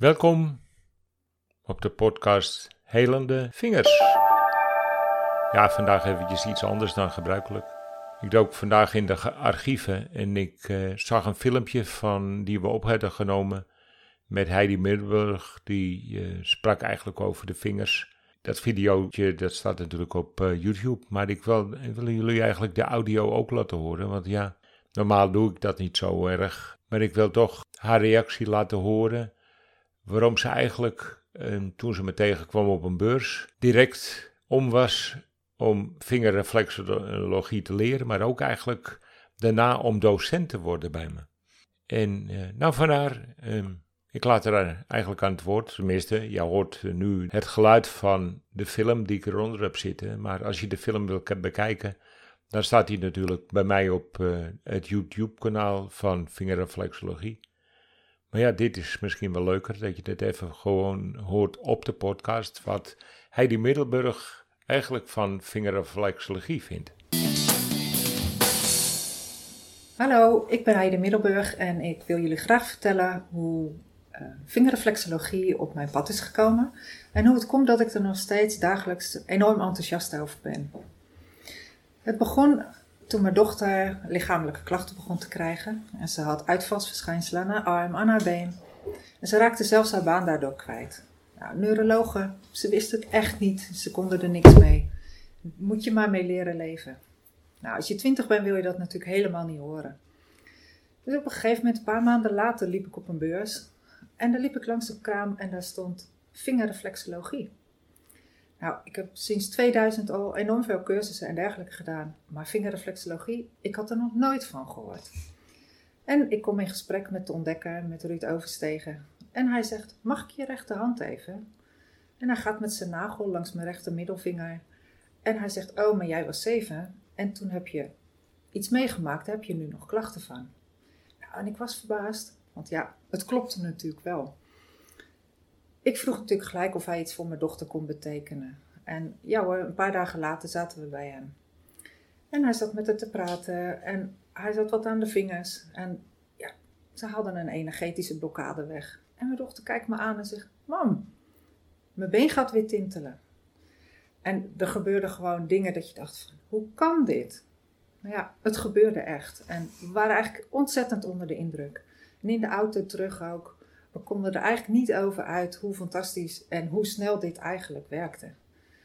Welkom op de podcast Helende Vingers. Ja, vandaag eventjes iets anders dan gebruikelijk. Ik dook vandaag in de archieven en ik uh, zag een filmpje van die we op hadden genomen met Heidi Middelburg. Die uh, sprak eigenlijk over de vingers. Dat videootje dat staat natuurlijk op uh, YouTube, maar ik wil jullie eigenlijk de audio ook laten horen. Want ja, normaal doe ik dat niet zo erg. Maar ik wil toch haar reactie laten horen waarom ze eigenlijk, eh, toen ze me tegenkwam op een beurs, direct om was om vingerreflexologie te leren, maar ook eigenlijk daarna om docent te worden bij me. En uh, nou van haar, uh, ik laat haar eigenlijk aan het woord, tenminste, je hoort nu het geluid van de film die ik eronder heb zitten, maar als je de film wil bekijken, dan staat die natuurlijk bij mij op uh, het YouTube-kanaal van vingerreflexologie. Maar ja, dit is misschien wel leuker dat je dit even gewoon hoort op de podcast. Wat Heidi Middelburg eigenlijk van vingerreflexologie vindt. Hallo, ik ben Heidi Middelburg en ik wil jullie graag vertellen hoe uh, op mijn pad is gekomen. En hoe het komt dat ik er nog steeds dagelijks enorm enthousiast over ben. Het begon toen mijn dochter lichamelijke klachten begon te krijgen. En ze had uitvalsverschijnselen aan haar arm, aan haar been. En ze raakte zelfs haar baan daardoor kwijt. Nou, neurologen, ze wisten het echt niet. Ze konden er niks mee. Moet je maar mee leren leven. Nou, als je twintig bent wil je dat natuurlijk helemaal niet horen. Dus op een gegeven moment, een paar maanden later, liep ik op een beurs. En daar liep ik langs een kraam en daar stond vingerreflexologie. Nou, ik heb sinds 2000 al enorm veel cursussen en dergelijke gedaan. Maar vingerreflexologie, ik had er nog nooit van gehoord. En ik kom in gesprek met de ontdekker, met Ruud Overstegen. En hij zegt, mag ik je rechterhand even? En hij gaat met zijn nagel langs mijn rechter middelvinger. En hij zegt, oh, maar jij was zeven. En toen heb je iets meegemaakt, daar heb je nu nog klachten van. Nou, en ik was verbaasd, want ja, het klopte natuurlijk wel. Ik vroeg natuurlijk gelijk of hij iets voor mijn dochter kon betekenen. En ja hoor, een paar dagen later zaten we bij hem. En hij zat met haar te praten en hij zat wat aan de vingers. En ja, ze hadden een energetische blokkade weg. En mijn dochter kijkt me aan en zegt: Mam, mijn been gaat weer tintelen. En er gebeurden gewoon dingen dat je dacht: hoe kan dit? Nou ja, het gebeurde echt. En we waren eigenlijk ontzettend onder de indruk. En in de auto terug ook we konden er eigenlijk niet over uit hoe fantastisch en hoe snel dit eigenlijk werkte.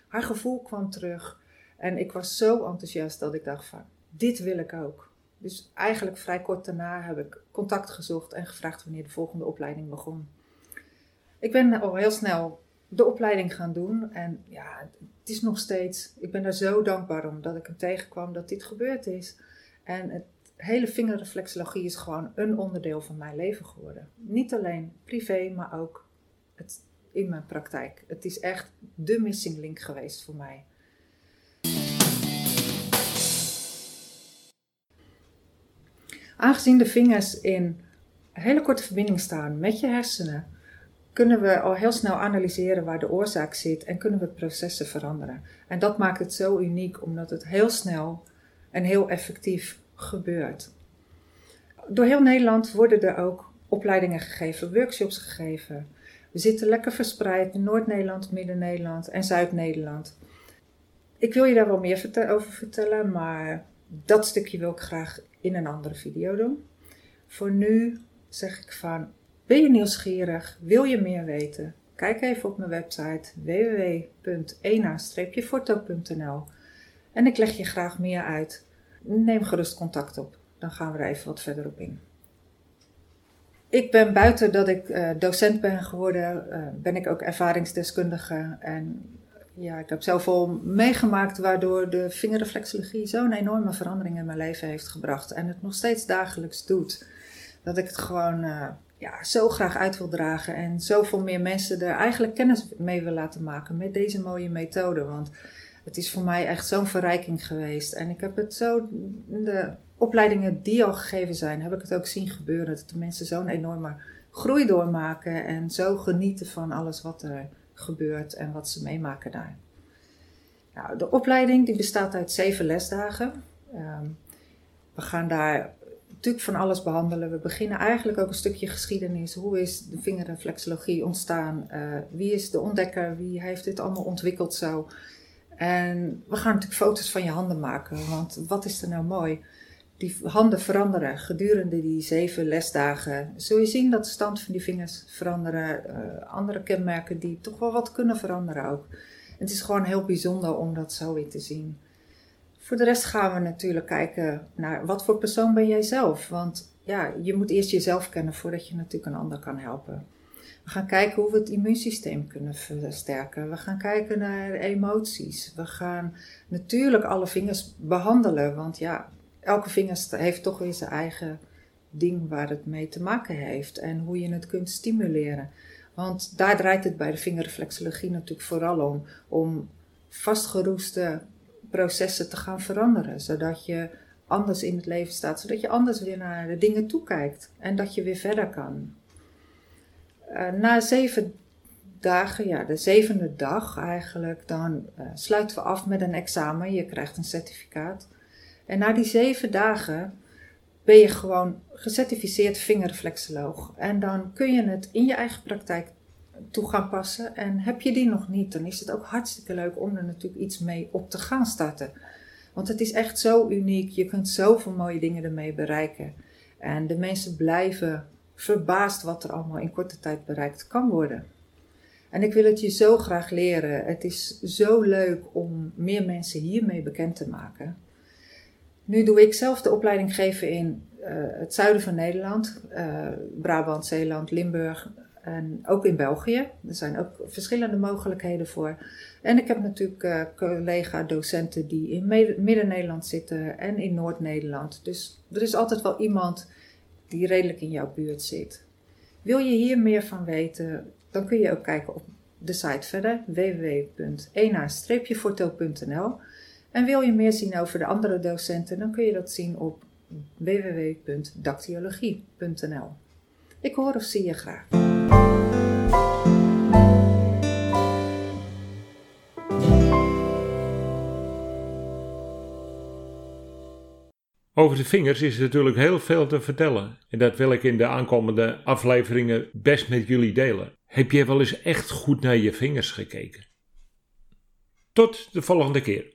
Haar gevoel kwam terug en ik was zo enthousiast dat ik dacht van, dit wil ik ook. Dus eigenlijk vrij kort daarna heb ik contact gezocht en gevraagd wanneer de volgende opleiding begon. Ik ben al heel snel de opleiding gaan doen en ja, het is nog steeds, ik ben daar zo dankbaar om dat ik hem tegenkwam dat dit gebeurd is. En het hele vingerreflexologie is gewoon een onderdeel van mijn leven geworden. Niet alleen privé, maar ook het, in mijn praktijk. Het is echt de missing link geweest voor mij. Aangezien de vingers in hele korte verbinding staan met je hersenen, kunnen we al heel snel analyseren waar de oorzaak zit en kunnen we processen veranderen. En dat maakt het zo uniek, omdat het heel snel en heel effectief gebeurt. Door heel Nederland worden er ook opleidingen gegeven, workshops gegeven. We zitten lekker verspreid in Noord-Nederland, Midden-Nederland en Zuid-Nederland. Ik wil je daar wel meer over vertellen, maar dat stukje wil ik graag in een andere video doen. Voor nu zeg ik van, ben je nieuwsgierig? Wil je meer weten? Kijk even op mijn website www.ena-forto.nl en ik leg je graag meer uit neem gerust contact op. Dan gaan we er even wat verder op in. Ik ben buiten dat ik uh, docent ben geworden, uh, ben ik ook ervaringsdeskundige. En ja, ik heb zelf al meegemaakt waardoor de vingerreflexologie zo'n enorme verandering in mijn leven heeft gebracht. En het nog steeds dagelijks doet. Dat ik het gewoon uh, ja, zo graag uit wil dragen. En zoveel meer mensen er eigenlijk kennis mee wil laten maken met deze mooie methode. Want het is voor mij echt zo'n verrijking geweest. En ik heb het zo, de opleidingen die al gegeven zijn, heb ik het ook zien gebeuren. Dat de mensen zo'n enorme groei doormaken en zo genieten van alles wat er gebeurt en wat ze meemaken daar. Nou, de opleiding die bestaat uit zeven lesdagen. Um, we gaan daar natuurlijk van alles behandelen. We beginnen eigenlijk ook een stukje geschiedenis. Hoe is de vingerreflexologie ontstaan? Uh, wie is de ontdekker? Wie heeft dit allemaal ontwikkeld zo? En we gaan natuurlijk foto's van je handen maken. Want wat is er nou mooi? Die handen veranderen gedurende die zeven lesdagen. Zul je zien dat de stand van die vingers veranderen. Uh, andere kenmerken die toch wel wat kunnen veranderen ook. Het is gewoon heel bijzonder om dat zo weer te zien. Voor de rest gaan we natuurlijk kijken naar wat voor persoon ben jij zelf. Want ja, je moet eerst jezelf kennen voordat je natuurlijk een ander kan helpen. We gaan kijken hoe we het immuunsysteem kunnen versterken. We gaan kijken naar emoties. We gaan natuurlijk alle vingers behandelen. Want ja, elke vinger heeft toch weer zijn eigen ding waar het mee te maken heeft. En hoe je het kunt stimuleren. Want daar draait het bij de vingerreflexologie natuurlijk vooral om. Om vastgeroeste processen te gaan veranderen. Zodat je anders in het leven staat. Zodat je anders weer naar de dingen toekijkt. En dat je weer verder kan. Uh, na zeven dagen, ja, de zevende dag eigenlijk, dan uh, sluiten we af met een examen. Je krijgt een certificaat. En na die zeven dagen ben je gewoon gecertificeerd vingerreflexoloog. En dan kun je het in je eigen praktijk toe gaan passen. En heb je die nog niet, dan is het ook hartstikke leuk om er natuurlijk iets mee op te gaan starten. Want het is echt zo uniek. Je kunt zoveel mooie dingen ermee bereiken. En de mensen blijven verbaasd wat er allemaal in korte tijd bereikt kan worden. En ik wil het je zo graag leren. Het is zo leuk om meer mensen hiermee bekend te maken. Nu doe ik zelf de opleiding geven in uh, het zuiden van Nederland, uh, Brabant, Zeeland, Limburg en ook in België. Er zijn ook verschillende mogelijkheden voor. En ik heb natuurlijk uh, collega-docenten die in Midden-Nederland zitten en in Noord-Nederland. Dus er is altijd wel iemand die redelijk in jouw buurt zit. Wil je hier meer van weten, dan kun je ook kijken op de site verder www.ena-fortel.nl. En wil je meer zien over de andere docenten, dan kun je dat zien op www.dactyologie.nl. Ik hoor of zie je graag. Over de vingers is natuurlijk heel veel te vertellen. En dat wil ik in de aankomende afleveringen best met jullie delen. Heb je wel eens echt goed naar je vingers gekeken? Tot de volgende keer.